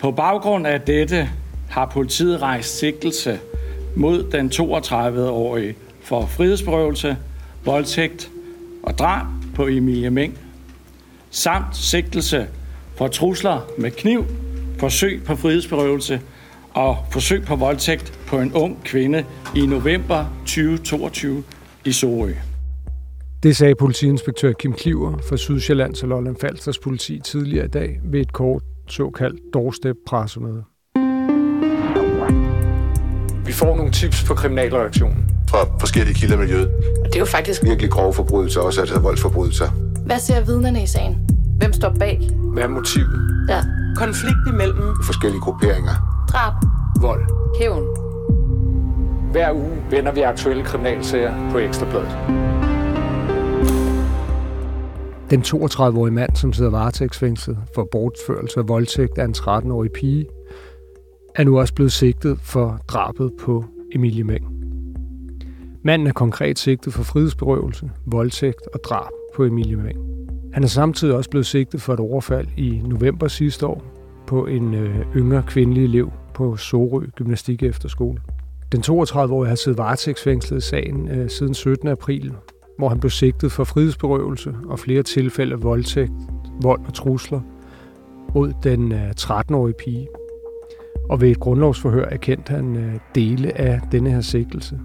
På baggrund af dette har politiet rejst sigtelse mod den 32-årige for frihedsberøvelse, voldtægt og drab på Emilie Meng, samt sigtelse for trusler med kniv, forsøg på frihedsberøvelse og forsøg på voldtægt på en ung kvinde i november 2022 i Sorø. Det sagde politiinspektør Kim Kliver fra Sydsjællands og Lolland Falsters politi tidligere i dag ved et kort såkaldt doorstep pressemøde. Vi får nogle tips på kriminalreaktionen. Fra forskellige kilder i miljøet. Det er jo faktisk Virkelig grove forbrydelser, også altså voldsforbrydelser. Hvad ser vidnerne i sagen? Hvem står bag? Hvad er motivet? Ja. konflikt imellem Forskellige grupperinger. Drab. Vold. Hævn. Hver uge vender vi aktuelle kriminalsager på Ekstrabladet. Den 32-årige mand, som sidder varetægtsfængslet for bortførelse og voldtægt af en 13-årig pige, er nu også blevet sigtet for drabet på Emilie Meng. Manden er konkret sigtet for frihedsberøvelse, voldtægt og drab på Emilie Meng. Han er samtidig også blevet sigtet for et overfald i november sidste år på en øh, yngre kvindelig elev på Sorø Gymnastik Efterskole. Den 32-årige har siddet varetægtsfængslet i sagen øh, siden 17. april, hvor han blev sigtet for frihedsberøvelse og flere tilfælde af voldtægt, vold og trusler mod den øh, 13-årige pige. Og ved et grundlovsforhør erkendte han øh, dele af denne her sigtelse.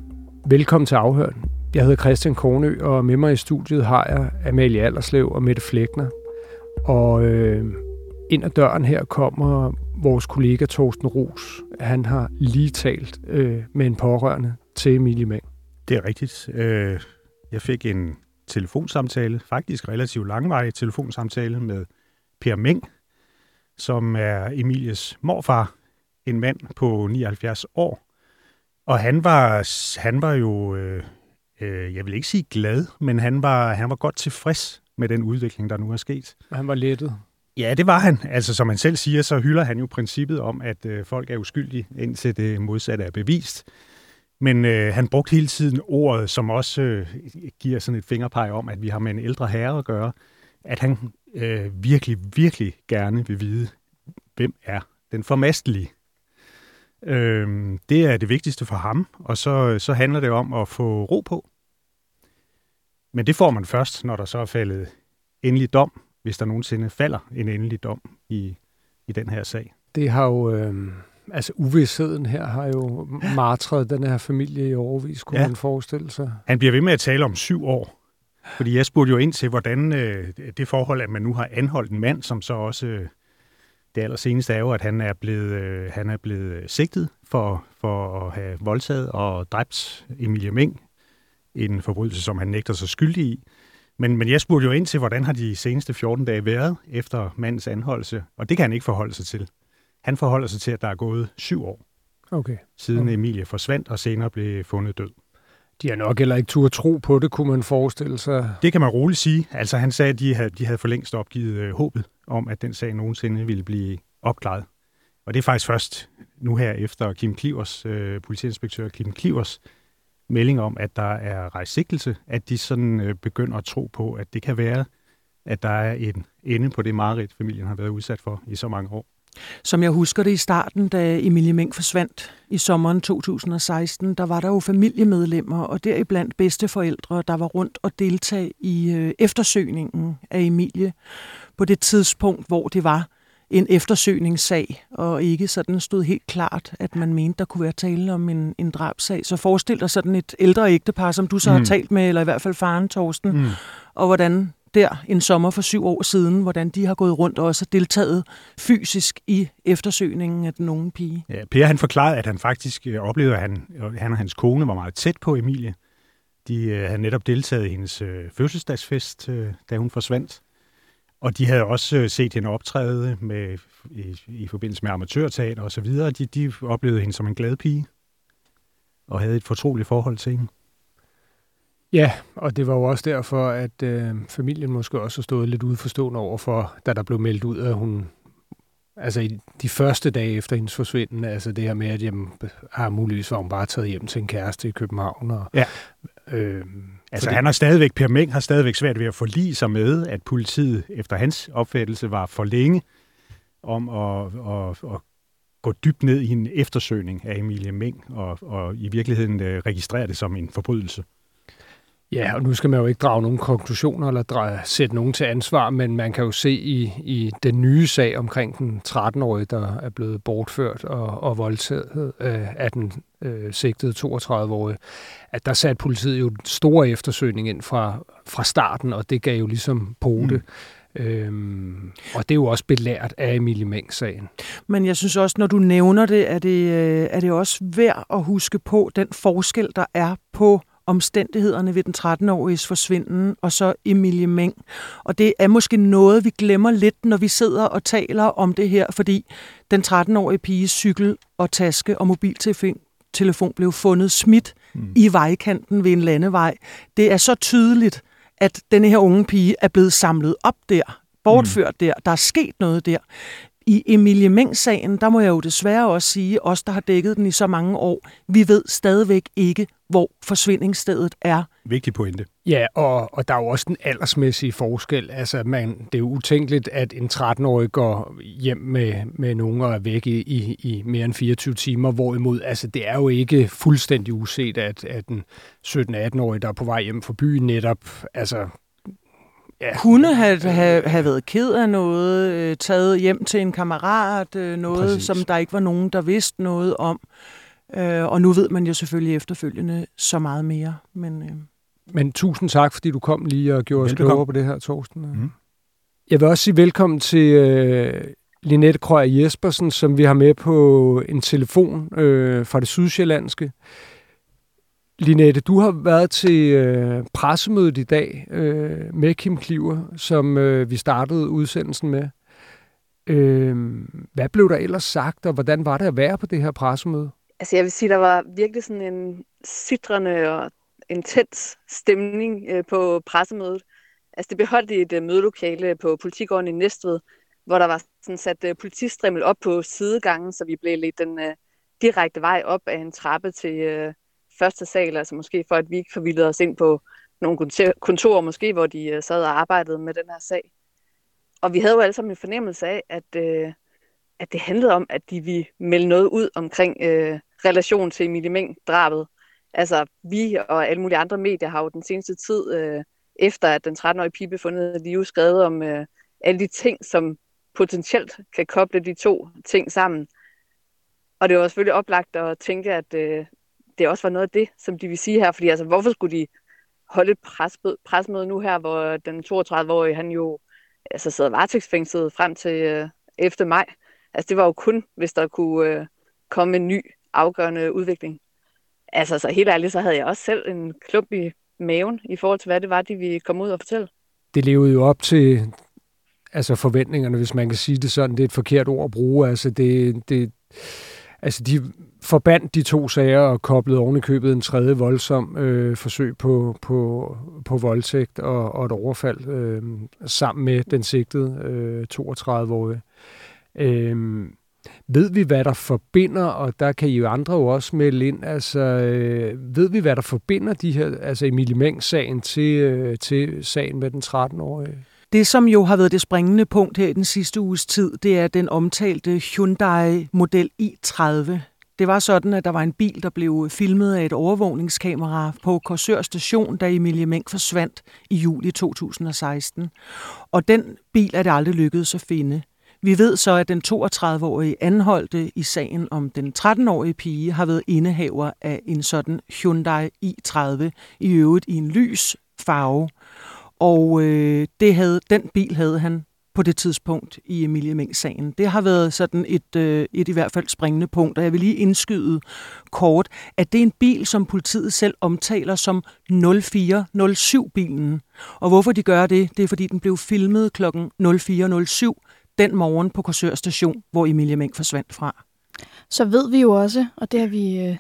Velkommen til afhøren. Jeg hedder Christian Kornø, og med mig i studiet har jeg Amalie Allerslev og Mette Flækner. Og øh, ind ad døren her kommer vores kollega Torsten Ros. Han har lige talt øh, med en pårørende til Emilie Meng. Det er rigtigt. Øh, jeg fik en telefonsamtale, faktisk relativt langvarig telefonsamtale med Per Meng, som er Emilies morfar, en mand på 79 år. Og han var, han var jo, øh, øh, jeg vil ikke sige glad, men han var, han var godt tilfreds med den udvikling, der nu er sket. Han var lettet. Ja, det var han. Altså, som han selv siger, så hylder han jo princippet om, at øh, folk er uskyldige, indtil det modsatte er bevist. Men øh, han brugte hele tiden ordet, som også øh, giver sådan et fingerpeg om, at vi har med en ældre herre at gøre, at han øh, virkelig, virkelig gerne vil vide, hvem er den formastelige. Øh, det er det vigtigste for ham, og så, så handler det om at få ro på. Men det får man først, når der så er faldet endelig dom, hvis der nogensinde falder en endelig dom i, i den her sag. Det har jo... Øh, altså uvidsheden her har jo martret den her familie i overvis, kunne Ja. man forestille sig. Han bliver ved med at tale om syv år. Fordi jeg spurgte jo ind til, hvordan øh, det forhold, at man nu har anholdt en mand, som så også... Øh, det allerseneste er jo, at han er blevet, øh, han er blevet sigtet for, for at have voldtaget og dræbt Emilie Meng. En forbrydelse, som han nægter sig skyldig i. Men, men jeg spurgte jo ind til, hvordan har de seneste 14 dage været efter mandens anholdelse, og det kan han ikke forholde sig til. Han forholder sig til, at der er gået syv år, Okay. siden Okay. Emilie forsvandt og senere blev fundet død. De har nok heller ikke tur tro på det, kunne man forestille sig. Det kan man roligt sige. Altså han sagde, at de havde, de havde for længst opgivet øh, håbet om, at den sag nogensinde ville blive opklaret. Og det er faktisk først nu her efter Kim Klivers, øh, politiinspektør Kim Klivers melding om, at der er rejst sigtelse, at de sådan øh, begynder at tro på, at det kan være, at der er en ende på det mareridt, familien har været udsat for i så mange år. Som jeg husker det i starten, da Emilie Meng forsvandt i sommeren 2016, der var der jo familiemedlemmer og deriblandt bedsteforældre, der var rundt og deltag i øh, eftersøgningen af Emilie på det tidspunkt, hvor det var en eftersøgningssag, og ikke sådan stod helt klart, at man mente, der kunne være tale om en, en drabsag. Så forestil dig sådan et ældre ægtepar, som du så mm. har talt med, eller i hvert fald faren Torsten, Mm. og hvordan der en sommer for syv år siden, hvordan de har gået rundt og også deltaget fysisk i eftersøgningen af den unge pige. Ja, per han forklarede, at han faktisk øh, oplevede, at han, øh, han og hans kone var meget tæt på Emilie. De øh, havde netop deltaget i hendes øh, fødselsdagsfest, øh, da hun forsvandt. Og de havde også øh, set hende optræde med, i, i forbindelse med amatørteater og så videre. De, de oplevede hende som en glad pige og havde et fortroligt forhold til hende. Ja, og det var jo også derfor, at øh, familien måske også har stået lidt udforstående over for, da der blev meldt ud, at hun, altså i de første dage efter hendes forsvinden, altså det her med, at jamen, har muligvis var hun bare taget hjem til en kæreste i København. Og, Ja. Øh, Altså fordi- han har stadigvæk, Per Meng har stadigvæk svært ved at forlige sig med, at politiet efter hans opfattelse var for længe om at, at, at gå dybt ned i en eftersøgning af Emilie Meng og, og i virkeligheden øh, registrere det som en forbrydelse. Ja, og nu skal man jo ikke drage nogen konklusioner eller drage, sætte nogen til ansvar, men man kan jo se i, i den nye sag omkring den 13-årige, der er blevet bortført og, og voldtaget øh, af den øh, sigtede 32-årige, at der satte politiet jo store eftersøgning ind fra, fra starten, og det gav jo ligesom pote. Mm. Øhm, og det er jo også belært af Emilie Meng-sagen. Men jeg synes også, når du nævner det, er det, øh, er det også værd at huske på den forskel, der er på omstændighederne ved den 13-åriges forsvinden, og så Emilie Meng. Og det er måske noget, vi glemmer lidt, når vi sidder og taler om det her, fordi den 13-årige piges cykel og taske og mobiltelefon blev fundet smidt mm. i vejkanten ved en landevej. Det er så tydeligt, at denne her unge pige er blevet samlet op der, bortført mm. der. Der er sket noget der. I Emilie Meng-sagen, der må jeg jo desværre også sige, os der har dækket den i så mange år, vi ved stadigvæk ikke, hvor forsvindingsstedet er. Vigtig pointe. Ja, og, og der er jo også den aldersmæssige forskel. Altså, man, det er jo utænkeligt, at en 13-årig går hjem med, med nogen og er væk i, i, i mere end 24 timer, hvorimod altså, det er jo ikke fuldstændig uset, at, at en 17-18-årig, der er på vej hjem fra byen, netop altså, ja. kunne have, have, have været ked af noget, øh, taget hjem til en kammerat, øh, noget, Præcis. som der ikke var nogen, der vidste noget om. Øh, og nu ved man jo selvfølgelig efterfølgende så meget mere. Men, øh. men tusind tak, fordi du kom lige og gjorde os klogere på det her, Torsten. Mm. Jeg vil også sige velkommen til øh, Linette Krøger Jespersen, som vi har med på en telefon øh, fra det sydsjællandske. Linette, du har været til øh, pressemødet i dag øh, med Kim Kliver, som øh, vi startede udsendelsen med. Øh, hvad blev der ellers sagt, og hvordan var det at være på det her pressemøde? Altså jeg vil sige, der var virkelig sådan en sidrende og intens stemning øh, på pressemødet. Altså det beholdt i et øh, mødelokale på politigården i Næstved, hvor der var sådan sat øh, politistrimmel op på sidegangen, så vi blev lidt den øh, direkte vej op af en trappe til øh, første sal, altså måske for at vi ikke forvildede os ind på nogle kontorer, måske hvor de øh, sad og arbejdede med den her sag. Og vi havde jo alle sammen en fornemmelse af, at, øh, at det handlede om, at de ville melde noget ud omkring øh, relation til Emilie Meng-drabet. Altså, vi og alle mulige andre medier har jo den seneste tid, øh, efter at den 13-årige pige blev fundet i live, skrevet om øh, alle de ting, som potentielt kan koble de to ting sammen. Og det var selvfølgelig oplagt at tænke, at øh, det også var noget af det, som de vil sige her. Fordi altså, hvorfor skulle de holde et presmøde, presmøde nu her, hvor den 32-årige, han jo altså, sad varetægtsfængslet frem til øh, efter maj. Altså det var jo kun, hvis der kunne øh, komme en ny afgørende udvikling. Altså så helt ærligt, så havde jeg også selv en klump i maven i forhold til, hvad det var, de ville komme ud og fortælle. Det levede jo op til altså forventningerne, hvis man kan sige det sådan. Det er et forkert ord at bruge. Altså det, det, altså de forbandt de to sager og koblede oven i købet en tredje voldsom øh, forsøg på, på, på voldtægt og, og et overfald øh, sammen med den sigtede øh, 32-årige. Øh, ved vi, hvad der forbinder, og der kan I jo andre jo også melde ind, altså øh, ved vi, hvad der forbinder de her, altså Emilie Mengs-sagen til, øh, til sagen med den 13-årige? Det, som jo har været det springende punkt her i den sidste uges tid, det er den omtalte Hyundai Model i30. Det var sådan, at der var en bil, der blev filmet af et overvågningskamera på Korsør station, da Emilie Meng forsvandt i juli 2016. Og den bil er det aldrig lykkedes at finde. Vi ved så, at den 32-årige anholdte i sagen om den 13-årige pige har været indehaver af en sådan Hyundai i30, i øvrigt i en lys farve. Og øh, det havde, den bil havde han på det tidspunkt i Emilie Meng-sagen. Det har været sådan et, øh, et i hvert fald springende punkt, og jeg vil lige indskyde kort, at det er en bil, som politiet selv omtaler som 0407-bilen. Og hvorfor de gør det, det er fordi den blev filmet kl. 0407 den morgen på Korsør station, hvor Emilie Meng forsvandt fra. Så ved vi jo også, og det har vi øh,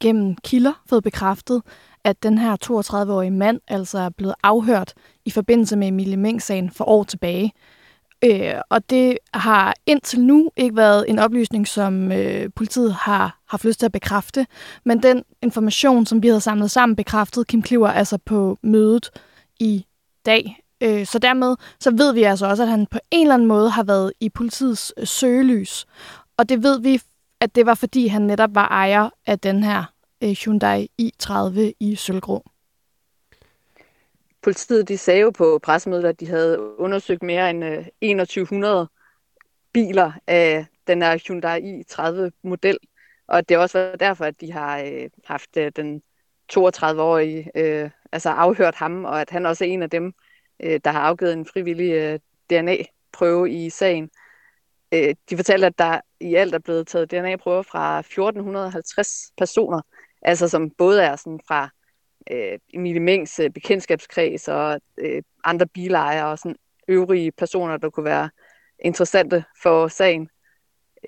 gennem kilder fået bekræftet, at den her 32-årige mand altså er blevet afhørt i forbindelse med Emilie Meng-sagen for år tilbage. Øh, og det har indtil nu ikke været en oplysning, som øh, politiet har haft lyst til at bekræfte. Men den information, som vi havde samlet sammen, bekræftede Kim Kliver altså på mødet i dag Øh, så dermed så ved vi altså også, at han på en eller anden måde har været i politiets øh, søgelys. Og det ved vi, at det var fordi han netop var ejer af den her Øh, Hyundai i30 i sølvgrå. Politiet de sagde jo på pressemødet, at de havde undersøgt mere end øh, 2100 biler af den her Hyundai i30 model. Og det er også derfor, at de har øh, haft øh, den 32-årige øh, altså afhørt ham, og at han også er en af dem, øh, der har afgivet en frivillig øh, DNA-prøve i sagen. Øh, de fortalte, at der i alt er blevet taget DNA-prøver fra 1450 personer, altså som både er sådan fra øh, Emilie Mengs øh, bekendtskabskreds og øh, andre bilejere og sådan øvrige personer, der kunne være interessante for sagen.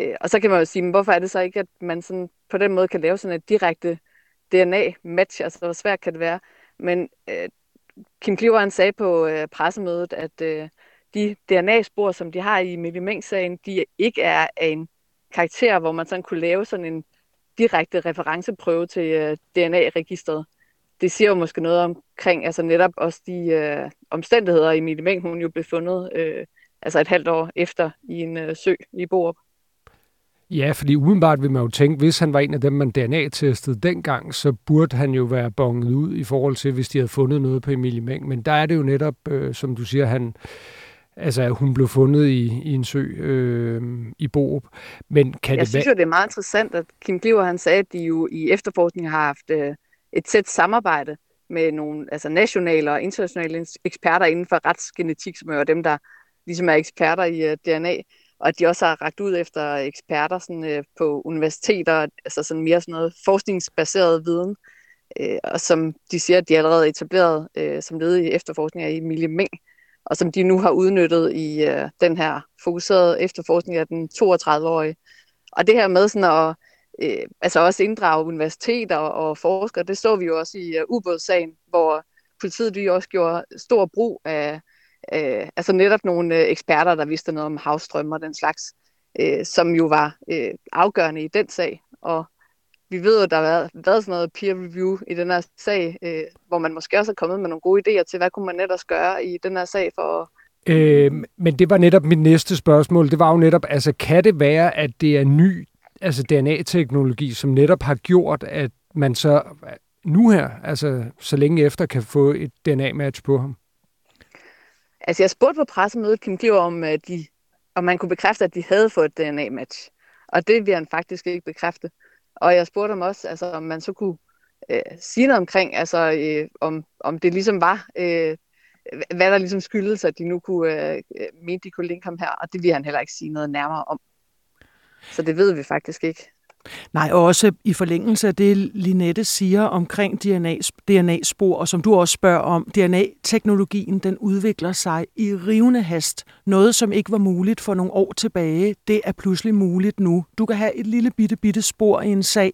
Øh, og så kan man jo sige, hvorfor er det så ikke, at man sådan på den måde kan lave sådan et direkte DNA-match? Altså, hvor svært kan det være? Men øh, Kim Kliver sagde på øh, pressemødet, at øh, de DNA-spor, som de har i Emilie Mengs-sagen, de ikke er af en karakter, hvor man sådan kunne lave sådan en direkte referenceprøve til øh, DNA-registret. Det siger jo måske noget omkring altså netop også de øh, omstændigheder, Emilie Meng, hun jo blev fundet øh, altså et halvt år efter i en øh, sø i Borup. Ja, fordi umiddelbart vil man jo tænke, hvis han var en af dem, man DNA-testede dengang, så burde han jo være bonget ud i forhold til, hvis de havde fundet noget på Emilie Meng. Men der er det jo netop, øh, som du siger, han, altså hun blev fundet i, i en sø øh, i Borup. Men kan Jeg det synes jo, det er meget interessant, at Kim Kliver han sagde, at de jo i efterforskning har haft øh, et tæt samarbejde med nogle altså nationale og internationale eksperter inden for retsgenetik, som er dem, der ligesom er eksperter i uh, DNA, og at de også har ragt ud efter eksperter sådan, uh, på universiteter, altså sådan mere sådan noget forskningsbaseret viden, uh, og som de siger, at de allerede er etableret uh, som led i efterforskning af Emilie Meng, og som de nu har udnyttet i øh, den her fokuserede efterforskning af den 32-årige. Og det her med sådan at øh, altså også inddrage universiteter og forskere. Det så vi jo også i øh, ubådssagen, hvor politiet de også gjorde stor brug af øh, altså netop nogle øh, eksperter, der vidste noget om havstrømme og den slags, øh, som jo var øh, afgørende i den sag. Og vi ved jo, at der har været, været sådan noget peer review i den her sag, øh, hvor man måske også er kommet med nogle gode idéer til, hvad kunne man ellers gøre i den her sag for at Øh, men det var netop mit næste spørgsmål. Det var jo netop, altså kan det være, at det er ny altså DNA-teknologi, som netop har gjort, at man så nu her, altså så længe efter, kan få et DNA-match på ham? Altså jeg spurgte på pressemødet Kim Kliver, om, øh, de, om man kunne bekræfte, at de havde fået et DNA-match. Og det vil han faktisk ikke bekræfte. Og jeg spurgte ham også, altså, om man så kunne øh, sige noget omkring, altså øh, om, om det ligesom var, øh, hvad der ligesom skyldes, at de nu kunne øh, øh mente, de kunne linke ham her. Og det vil han heller ikke sige noget nærmere om. Så det ved vi faktisk ikke. Nej, og også i forlængelse af det, Linette siger omkring DNA-spor, og som du også spørger om, DNA-teknologien, den udvikler sig i rivende hast. Noget, som ikke var muligt for nogle år tilbage, det er pludselig muligt nu. Du kan have et lille bitte, bitte spor i en sag,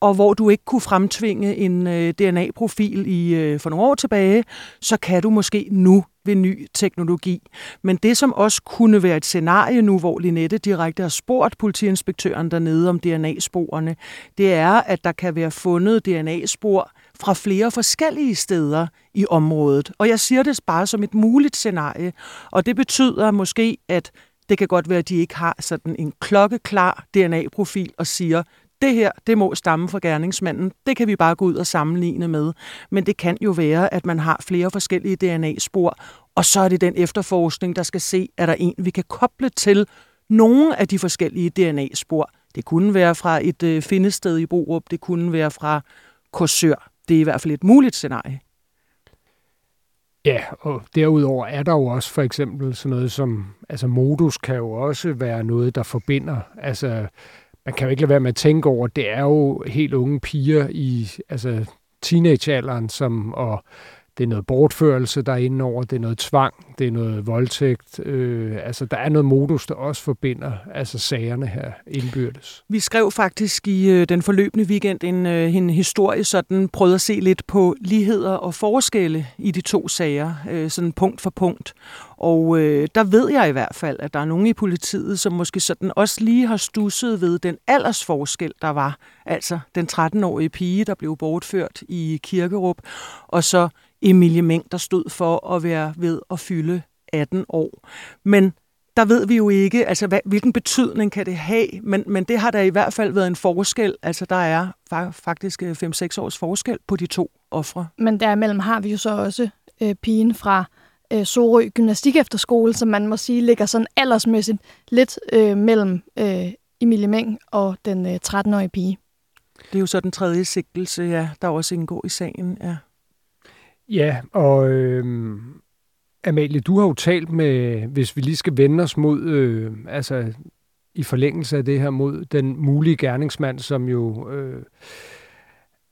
og hvor du ikke kunne fremtvinge en øh, DNA-profil i øh, for nogle år tilbage, så kan du måske nu ved ny teknologi. Men det, som også kunne være et scenarie nu, hvor Linette direkte har spurgt politiinspektøren dernede om DNA-sporene, det er, at der kan være fundet DNA-spor fra flere forskellige steder i området. Og jeg siger det bare som et muligt scenarie, og det betyder måske, at det kan godt være, at de ikke har sådan en klokkeklar DNA-profil og siger, det her, det må stamme fra gerningsmanden. Det kan vi bare gå ud og sammenligne med. Men det kan jo være, at man har flere forskellige DNA-spor, og så er det den efterforskning, der skal se, er der en, vi kan koble til nogle af de forskellige DNA-spor. Det kunne være fra et øh, findested i Borup, det kunne være fra Korsør. Det er i hvert fald et muligt scenarie. Ja, og derudover er der jo også for eksempel sådan noget som, altså modus kan jo også være noget, der forbinder, altså man kan jo ikke lade være med at tænke over, det er jo helt unge piger i altså teenagealderen, som, og det er noget bortførelse, der er inde over, det er noget tvang, det er noget voldtægt. Øh, altså, der er noget modus, der også forbinder altså sagerne her indbyrdes. Vi skrev faktisk i øh, den forløbende weekend en, øh, en historie, sådan prøvede at se lidt på ligheder og forskelle i de to sager, øh, sådan punkt for punkt. Og øh, der ved jeg i hvert fald, at der er nogen i politiet, som måske sådan også lige har stusset ved den aldersforskel, der var. Altså den 13-årige pige, der blev bortført i Kirkerup, og så Emilie Meng, der stod for at være ved at fylde 18 år. Men der ved vi jo ikke, altså hvad, hvilken betydning kan det have, men, men det har der i hvert fald været en forskel. Altså der er faktisk 5-6 øh, års forskel på de to ofre. Men derimellem har vi jo så også øh, pigen fra øh, Sorø Gymnastik Efterskole, som man må sige ligger sådan aldersmæssigt lidt øh, mellem øh, Emilie Meng og den øh, 13-årige pige. Det er jo så den tredje sigtelse, ja, der også indgår i sagen, ja. Ja, og øh, Amalie, du har jo talt med, hvis vi lige skal vende os mod, øh, altså i forlængelse af det her, mod den mulige gerningsmand, som jo øh,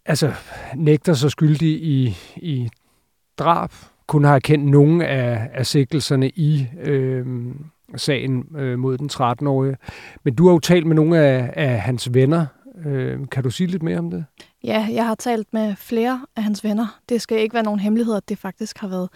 altså nægter sig skyldig i, i drab, kun har kendt nogle af, af sigtelserne i øh, sagen øh, mod den 13-årige. Men du har jo talt med nogle af, af hans venner. Øh, kan du sige lidt mere om det? Ja, jeg har talt med flere af hans venner. Det skal ikke være nogen hemmelighed, at det faktisk har været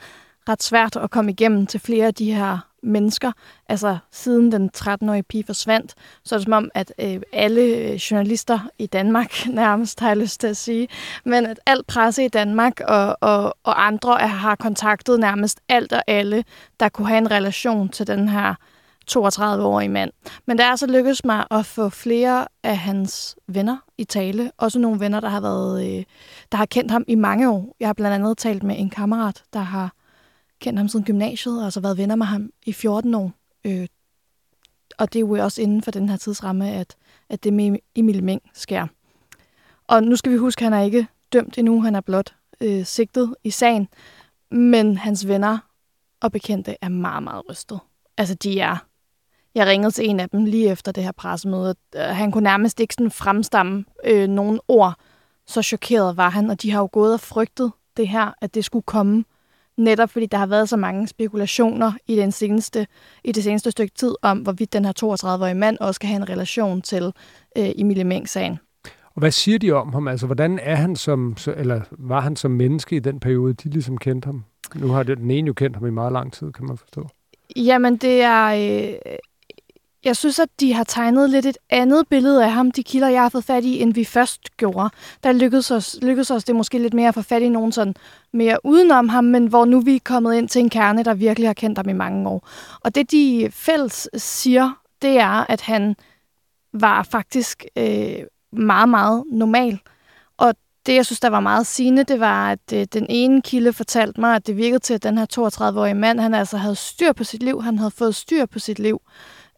ret svært at komme igennem til flere af de her mennesker. Altså siden den 13-årige pige forsvandt, så er det som om, at øh, alle øh, journalister i Danmark, nærmest har jeg lyst til at sige, men at alt presse i Danmark og, og, og andre har kontaktet nærmest alt og alle, der kunne have en relation til den her 32-årig mand. Men det er så lykkedes mig at få flere af hans venner i tale. Også nogle venner, der har, været, øh, der har kendt ham i mange år. Jeg har blandt andet talt med en kammerat, der har kendt ham siden gymnasiet, og altså været venner med ham i 14 år. Øh, og det er jo også inden for den her tidsramme, at, at det med Emil Meng sker. Og nu skal vi huske, at han er ikke dømt endnu, han er blot øh, sigtet i sagen, men hans venner og bekendte er meget, meget rystet. Altså, de er... Jeg ringede til en af dem lige efter det her pressemøde. Han kunne nærmest ikke sådan fremstamme øh, nogen ord. Så chokeret var han, og de har jo gået og frygtet det her, at det skulle komme netop fordi der har været så mange spekulationer i, den seneste, i det seneste stykke tid om, hvorvidt den her 32-årige mand også skal have en relation til øh, Emilie Meng-sagen. Og hvad siger de om ham? Altså, hvordan er han som, eller var han som menneske i den periode, de ligesom kendte ham? Nu har den ene jo kendt ham i meget lang tid, kan man forstå. Jamen, det er... Øh, jeg synes, at de har tegnet lidt et andet billede af ham, de kilder, jeg har fået fat i, end vi først gjorde. Der lykkedes os, lykkedes os det måske lidt mere at få fat i nogen sådan mere udenom ham, men hvor nu vi er kommet ind til en kerne, der virkelig har kendt ham i mange år. Og det, de fælles siger, det er, at han var faktisk øh, meget, meget normal. Og det, jeg synes, der var meget sigende, det var, at øh, den ene kilde fortalte mig, at det virkede til, at den her 32-årige mand, han altså havde styr på sit liv. Han havde fået styr på sit liv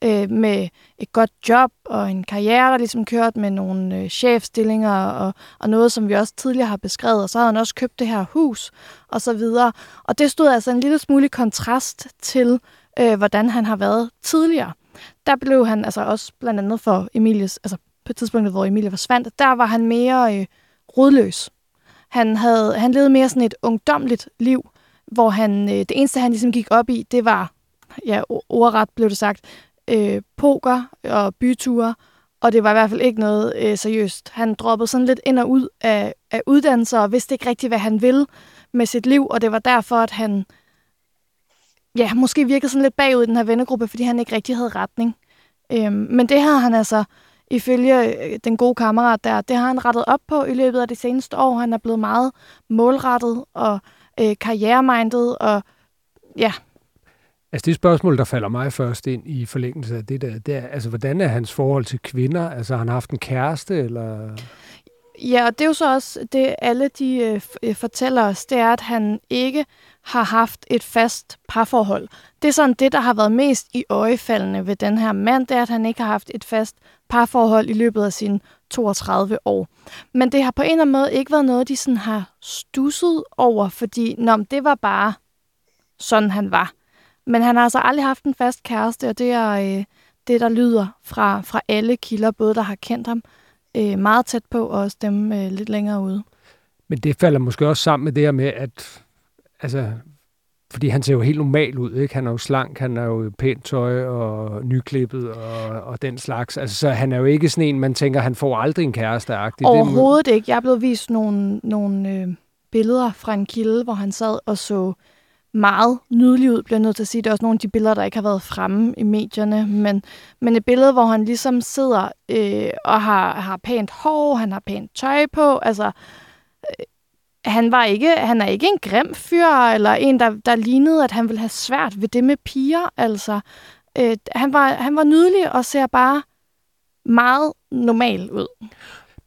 øh, med et godt job og en karriere, der ligesom kørt med nogle øh, chefstillinger og, og noget, som vi også tidligere har beskrevet. Og så havde han også købt det her hus og så videre. Og det stod altså en lille smule kontrast til, øh, hvordan han har været tidligere. Der blev han altså også blandt andet for Emilies, altså på tidspunktet, hvor Emilie forsvandt, der var han mere øh, rodløs. Han, havde, han levede mere sådan et ungdomligt liv, hvor han, øh, det eneste, han ligesom gik op i, det var, ja, ordret blev det sagt, øh, poker og byture, og det var i hvert fald ikke noget øh, seriøst. Han droppede sådan lidt ind og ud af, af uddannelser, og vidste ikke rigtigt, hvad han ville med sit liv, og det var derfor, at han ja, måske virkede sådan lidt bagud i den her vennegruppe, fordi han ikke rigtig havde retning. Øhm, men det har han altså, ifølge øh, den gode kammerat der, det har han rettet op på i løbet af de seneste år. Han er blevet meget målrettet og øh, karrieremindet, og ja, Altså det spørgsmål, der falder mig først ind i forlængelse af det der, det er, altså hvordan er hans forhold til kvinder? Altså har han haft en kæreste, eller... Ja, og det er jo så også det, alle de øh, øh, fortæller os, det er, at han ikke har haft et fast parforhold. Det er sådan det, der har været mest i øjefaldene ved den her mand, det er, at han ikke har haft et fast parforhold i løbet af sine 32 år. Men det har på en eller anden måde ikke været noget, de sådan har stusset over, fordi nå, det var bare sådan, han var. Men han har altså aldrig haft en fast kæreste, og det er øh, det, der lyder fra, fra alle kilder, både der har kendt ham øh, meget tæt på, og også dem øh, lidt længere ude. Men det falder måske også sammen med det her med, at altså, fordi han ser jo helt normal ud, ikke? Han er jo slank, han er jo pænt tøj og nyklippet og, og den slags. Altså, så han er jo ikke sådan en, man tænker, han får aldrig en kæreste -agtig. Overhovedet det, ikke. Jeg er blevet vist nogle, nogle øh, billeder fra en kilde, hvor han sad og så meget nydelig ud, bliver jeg nødt til at sige. Det er også nogle af de billeder, der ikke har været fremme i medierne, men, men et billede, hvor han ligesom sidder øh, og har, har pænt hår, han har pænt tøj på, altså øh, han var ikke, han er ikke en grim fyr, eller en, der, der lignede, at han ville have svært ved det med piger. Altså, øh, han, var, han var nydelig og ser bare meget normal ud.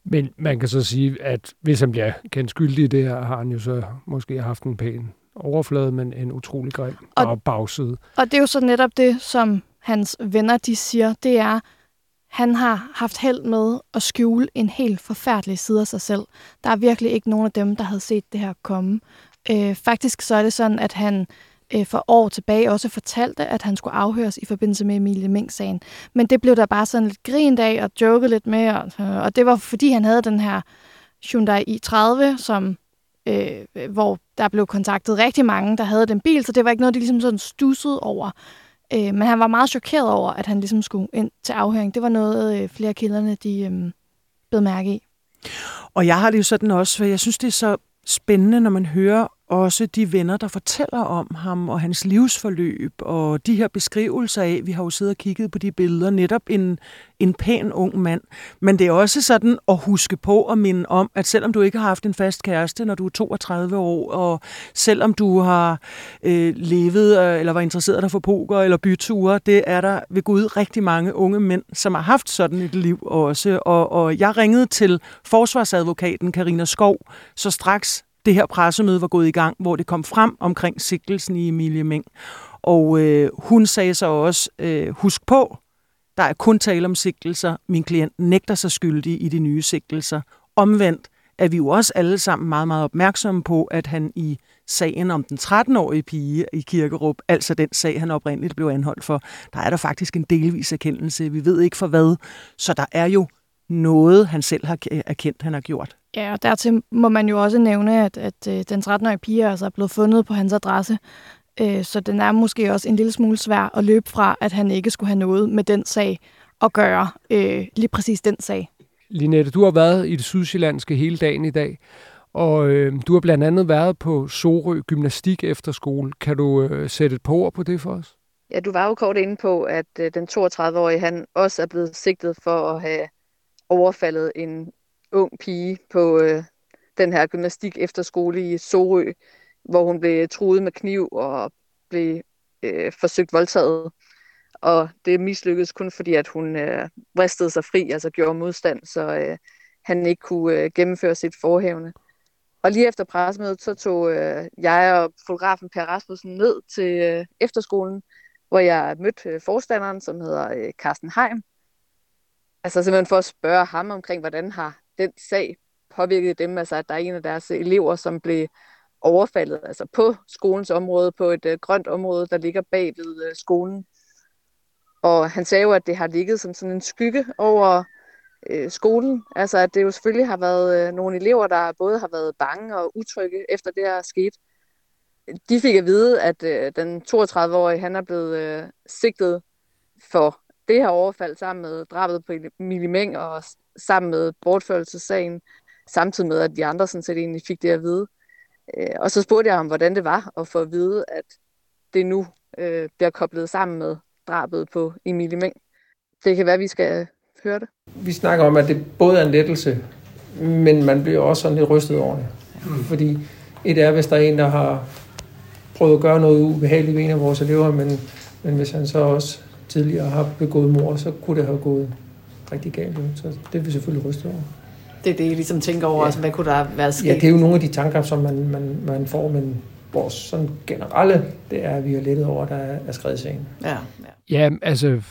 Men man kan så sige, at hvis han bliver kendt skyldig i det her, har han jo så måske haft en pæn overflade, men en utrolig grim og, bagside. Og det er jo så netop det, som hans venner de siger, det er, han har haft held med at skjule en helt forfærdelig side af sig selv. Der er virkelig ikke nogen af dem, der havde set det her komme. Øh, faktisk så er det sådan, at han øh, for år tilbage også fortalte, at han skulle afhøres i forbindelse med Emilie Mink-sagen. Men det blev der bare sådan lidt grint af og joket lidt med, og, og det var fordi han havde den her Hyundai i30, som, øh, hvor der blev kontaktet rigtig mange, der havde den bil, så det var ikke noget, de ligesom sådan stussede over. Øh, men han var meget chokeret over, at han ligesom skulle ind til afhøring. Det var noget, øh, flere kilderne de øh, blev mærke i. Og jeg har det jo sådan også, for jeg synes, det er så spændende, når man hører også de venner, der fortæller om ham og hans livsforløb, og de her beskrivelser af, vi har jo siddet og kigget på de billeder, netop en, en pæn ung mand. Men det er også sådan at huske på og minde om, at selvom du ikke har haft en fast kæreste, når du er 32 år, og selvom du har øh, levet øh, eller var interesseret dig for poker eller byture, det er der ved Gud rigtig mange unge mænd, som har haft sådan et liv også. Og, og jeg ringede til forsvarsadvokaten Karina Skov, så straks det her pressemøde var gået i gang, hvor det kom frem omkring sigtelsen i Emilie Meng. Og øh, hun sagde så også, øh, husk på, der er kun tale om sigtelser. Min klient nægter sig skyldig i de nye sigtelser. Omvendt er vi jo også alle sammen meget, meget opmærksomme på, at han i sagen om den 13-årige pige i Kirkerup, altså den sag, han oprindeligt blev anholdt for, der er der faktisk en delvis erkendelse. Vi ved ikke for hvad, så der er jo noget, han selv har erkendt, han har gjort. Ja, og dertil må man jo også nævne, at, at øh, den 13-årige pige er altså blevet fundet på hans adresse. Øh, så den er måske også en lille smule svær at løbe fra, at han ikke skulle have noget med den sag at gøre. Øh, lige præcis den sag. Linette, du har været i det sydsjællandske hele dagen i dag, og øh, du har blandt andet været på Sorø Gymnastik Efterskole. Kan du øh, sætte et par ord på det for os? Ja, du var jo kort inde på, at øh, den 32-årige han også er blevet sigtet for at have overfaldet en ung pige på øh, den her gymnastik efterskole i Sorø, hvor hun blev truet med kniv og blev øh, forsøgt voldtaget. Og det mislykkedes kun fordi, at hun øh, vristede sig fri, altså gjorde modstand, så øh, han ikke kunne øh, gennemføre sit forhævne. Og lige efter pressemødet, så tog øh, jeg og fotografen Per Rasmussen ned til øh, efterskolen, hvor jeg mødte øh, forstanderen, som hedder øh, Carsten Heim. Altså simpelthen for at spørge ham omkring, hvordan har den sag påvirket dem, altså at der er en af deres elever, som blev overfaldet, altså på skolens område, på et øh, grønt område, der ligger bag ved øh, skolen. Og han sagde jo, at det har ligget som sådan en skygge over øh, skolen. Altså at det jo selvfølgelig har været øh, nogle elever, der både har været bange og utrygge efter det her skete. De fik at vide, at øh, den 32-årige, han er blevet øh, sigtet for det her overfald sammen med drabet på Emilie Meng og sammen med bortførelsessagen, samtidig med, at de andre sådan set egentlig fik det at vide. Øh, og så spurgte jeg om, hvordan det var at få at vide, at det nu øh, bliver koblet sammen med drabet på Emilie Meng. Det kan være, at vi skal høre det. Vi snakker om, at det både er en lettelse, men man bliver også sådan lidt rystet over det. Mm. Fordi et er, hvis der er en, der har prøvet at gøre noget ubehageligt ved en af vores elever, men, men hvis han så også tidligere har begået mor, så kunne det have gået rigtig galt. Så det er vi selvfølgelig rystet over. Det er det, I ligesom tænker over, ja. altså, hvad kunne der være sket? Ja, det er jo nogle af de tanker, som man, man, man får, men vores sådan generelle, det er, at vi er lettet over, at der er skrevet sagen. Ja, ja. Ja, altså,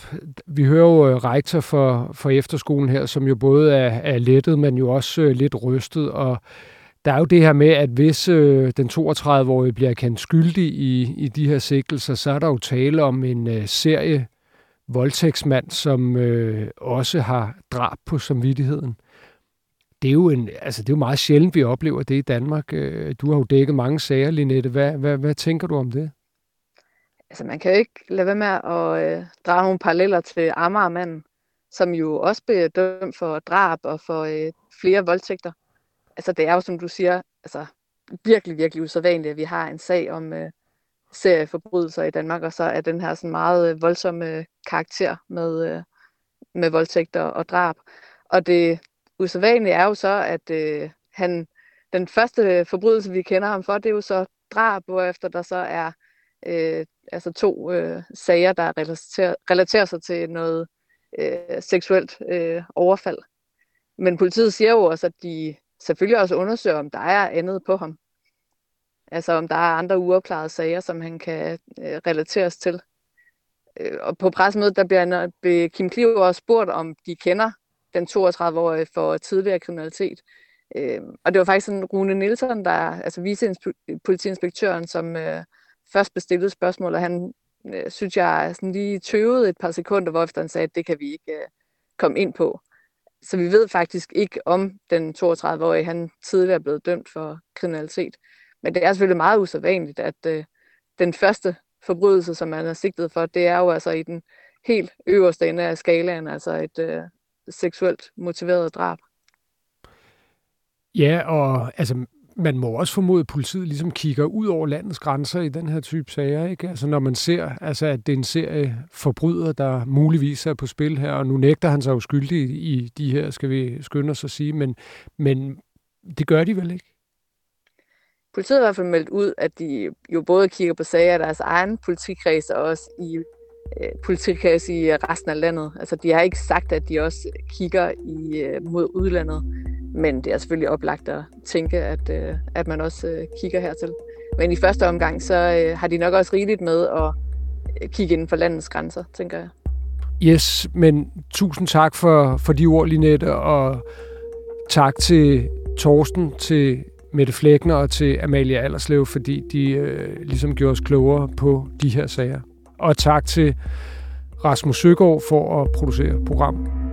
vi hører jo øh, rektor for, for efterskolen her, som jo både er, er lettet, men jo også øh, lidt rystet, og der er jo det her med, at hvis øh, den 32-årige bliver kendt skyldig i, i de her sigtelser, så er der jo tale om en øh, serie voldtægtsmand, som øh, også har drab på samvittigheden. Det er, jo en, altså det er jo meget sjældent, vi oplever det i Danmark. Øh, du har jo dækket mange sager, Linette. Hvad, hvad, hvad tænker du om det? Altså man kan jo ikke lade være med at øh, drage nogle paralleller til Amagermanden, som jo også blev dømt for drab og for øh, flere voldtægter. Altså det er jo, som du siger, altså virkelig, virkelig usædvanligt, at vi har en sag om, øh, serieforbrydelser i Danmark, og så er den her sådan meget øh, voldsomme karakter med, øh, med voldtægter og drab. Og det usædvanlige er jo så, at øh, han den første forbrydelse, vi kender ham for, det er jo så drab, hvorefter der så er øh, altså to øh, sager, der relaterer, relaterer sig til noget øh, seksuelt øh, overfald. Men politiet siger jo også, at de selvfølgelig også undersøger, om der er andet på ham. Altså om der er andre uopklarede sager, som han kan øh, relateres til. Øh, og på pressemødet, der bliver, bliver øh, Kim Kliv også spurgt, om de kender den 32-årige for tidligere kriminalitet. Øh, og det var faktisk sådan Rune Nielsen, der altså vicepolitiinspektøren, som øh, først bestillede spørgsmål, og han øh, synes jeg sådan lige tøvede et par sekunder, hvorefter han sagde, at det kan vi ikke øh, komme ind på. Så vi ved faktisk ikke, om den 32-årige han tidligere er blevet dømt for kriminalitet. Men det er selvfølgelig meget usædvanligt, at øh, den første forbrydelse, som man er sigtet for, det er jo altså i den helt øverste ende af skalaen, altså et øh, seksuelt motiveret drab. Ja, og altså, man må også formode, at politiet ligesom kigger ud over landets grænser i den her type sager. Ikke? Altså, når man ser, altså, at det er en serie forbrydere, der muligvis er på spil her, og nu nægter han sig jo skyldig i de her, skal vi skynde os at sige, men, men det gør de vel ikke? Politiet har i hvert fald meldt ud, at de jo både kigger på sager af deres egen politikreds og også i øh, politikreds i resten af landet. Altså, de har ikke sagt, at de også kigger i, øh, mod udlandet. Men det er selvfølgelig oplagt at tænke, at, øh, at man også øh, kigger hertil. Men i første omgang, så øh, har de nok også rigeligt med at øh, kigge inden for landets grænser, tænker jeg. Yes, men tusind tak for, for de ord, Linette, og tak til Torsten, til Mette Flækner og til Amalie Allerslev, fordi de øh, ligesom gjorde os klogere på de her sager. Og tak til Rasmus Søgaard for at producere programmet.